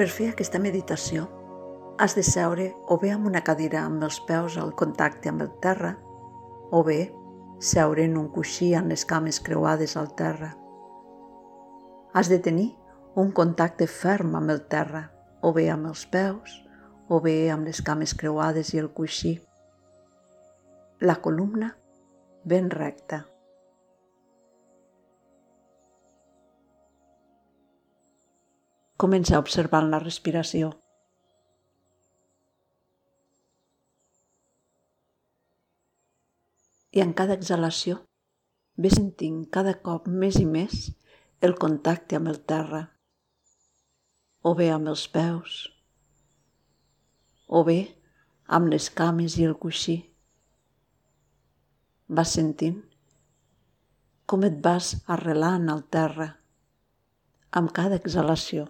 Per fer aquesta meditació, has de seure o bé amb una cadira amb els peus al contacte amb el terra, o bé seure en un coixí amb les cames creuades al terra. Has de tenir un contacte ferm amb el terra, o bé amb els peus, o bé amb les cames creuades i el coixí. La columna ben recta. Comença observant la respiració. I en cada exhalació ve sentint cada cop més i més el contacte amb el terra, o bé amb els peus, o bé amb les cames i el coixí. Vas sentint com et vas arrelant al terra amb cada exhalació.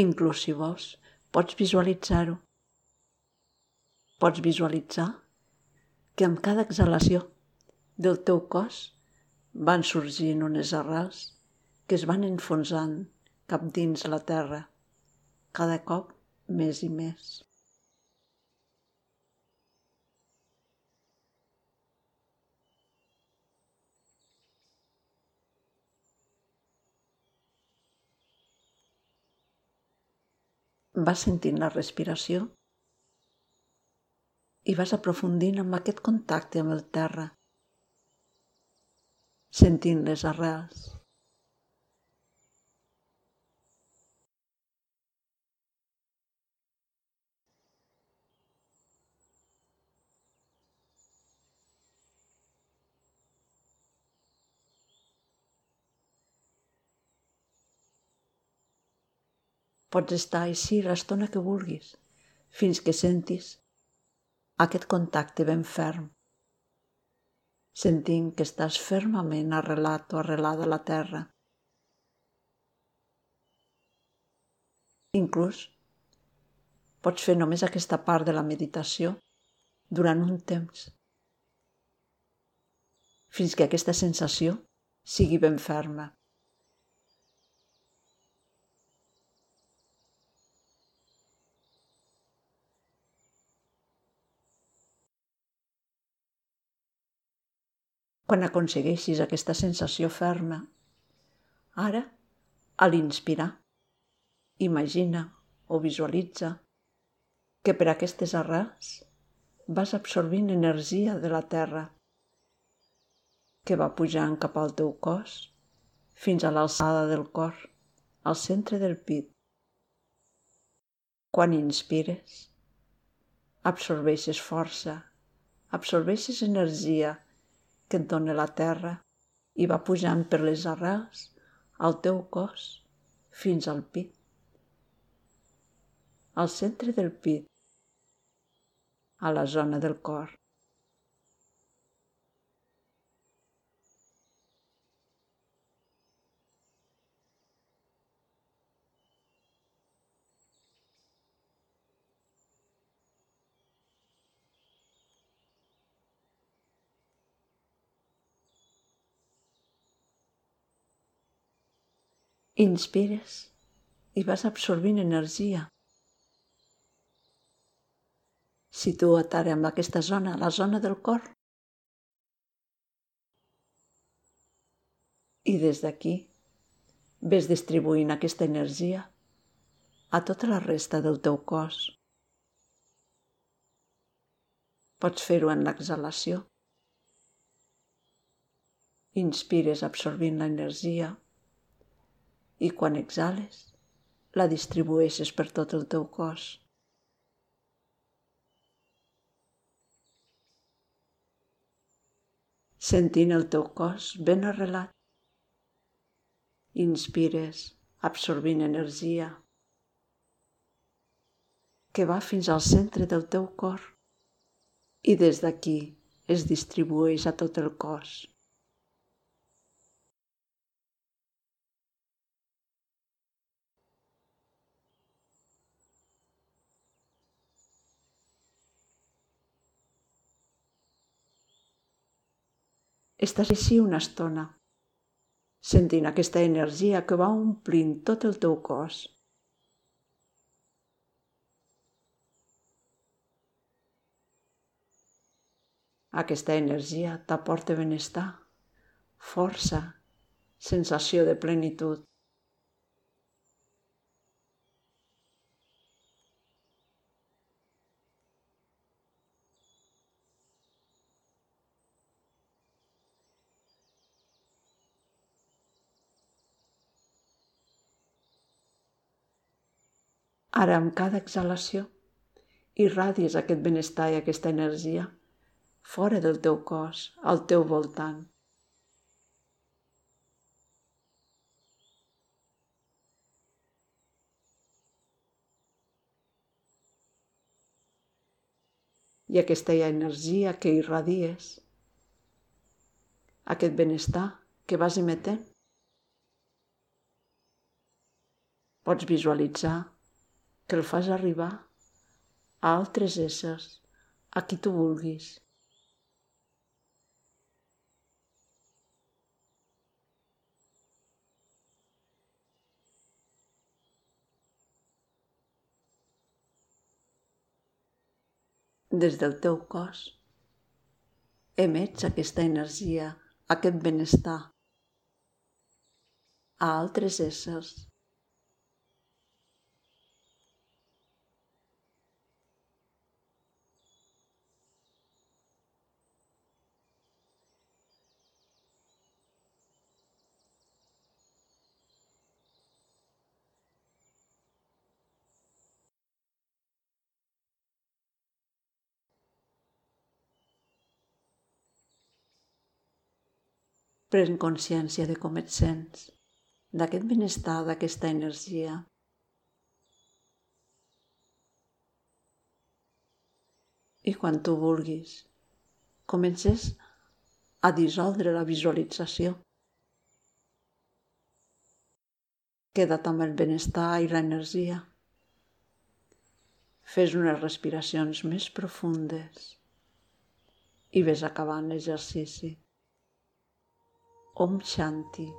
Inclús si vols, pots visualitzar-ho. Pots visualitzar que amb cada exhalació del teu cos van sorgint unes arrels que es van enfonsant cap dins la terra, cada cop més i més. Vas sentint la respiració i vas aprofundint amb aquest contacte amb el terra, sentint les arrels. Pots estar així l'estona que vulguis, fins que sentis aquest contacte ben ferm, sentint que estàs fermament arrelat o arrelada a la terra. Inclús pots fer només aquesta part de la meditació durant un temps, fins que aquesta sensació sigui ben ferma. Quan aconsegueixis aquesta sensació ferma. Ara, a l'inspirar, imagina o visualitza que per aquestes arrels vas absorbint energia de la terra que va pujant cap al teu cos fins a l'alçada del cor, al centre del pit. Quan inspires, absorbeixes força, absorbeixes energia que et dóna la terra i va pujant per les arrels al teu cos fins al pit. Al centre del pit, a la zona del cor. Inspires i vas absorbint energia. Situa't ara amb aquesta zona, la zona del cor. I des d'aquí ves distribuint aquesta energia a tota la resta del teu cos. Pots fer-ho en l'exhalació. Inspires absorbint l'energia i quan exhales la distribueixes per tot el teu cos. Sentint el teu cos ben arrelat. Inspires, absorbint energia que va fins al centre del teu cor i des d'aquí es distribueix a tot el cos. Estàs així una estona, sentint aquesta energia que va omplint tot el teu cos. Aquesta energia t'aporta benestar, força, sensació de plenitud. Ara, amb cada exhalació, irradies aquest benestar i aquesta energia fora del teu cos, al teu voltant. I aquesta energia que irradies, aquest benestar que vas emetent, pots visualitzar que el fas arribar a altres éssers, a qui tu vulguis. Des del teu cos emets aquesta energia, aquest benestar a altres éssers Pren consciència de com et sents, d'aquest benestar, d'aquesta energia. I quan tu vulguis, comences a dissoldre la visualització. Queda't amb el benestar i l'energia. Fes unes respiracions més profundes i ves acabant l'exercici. Om शांति।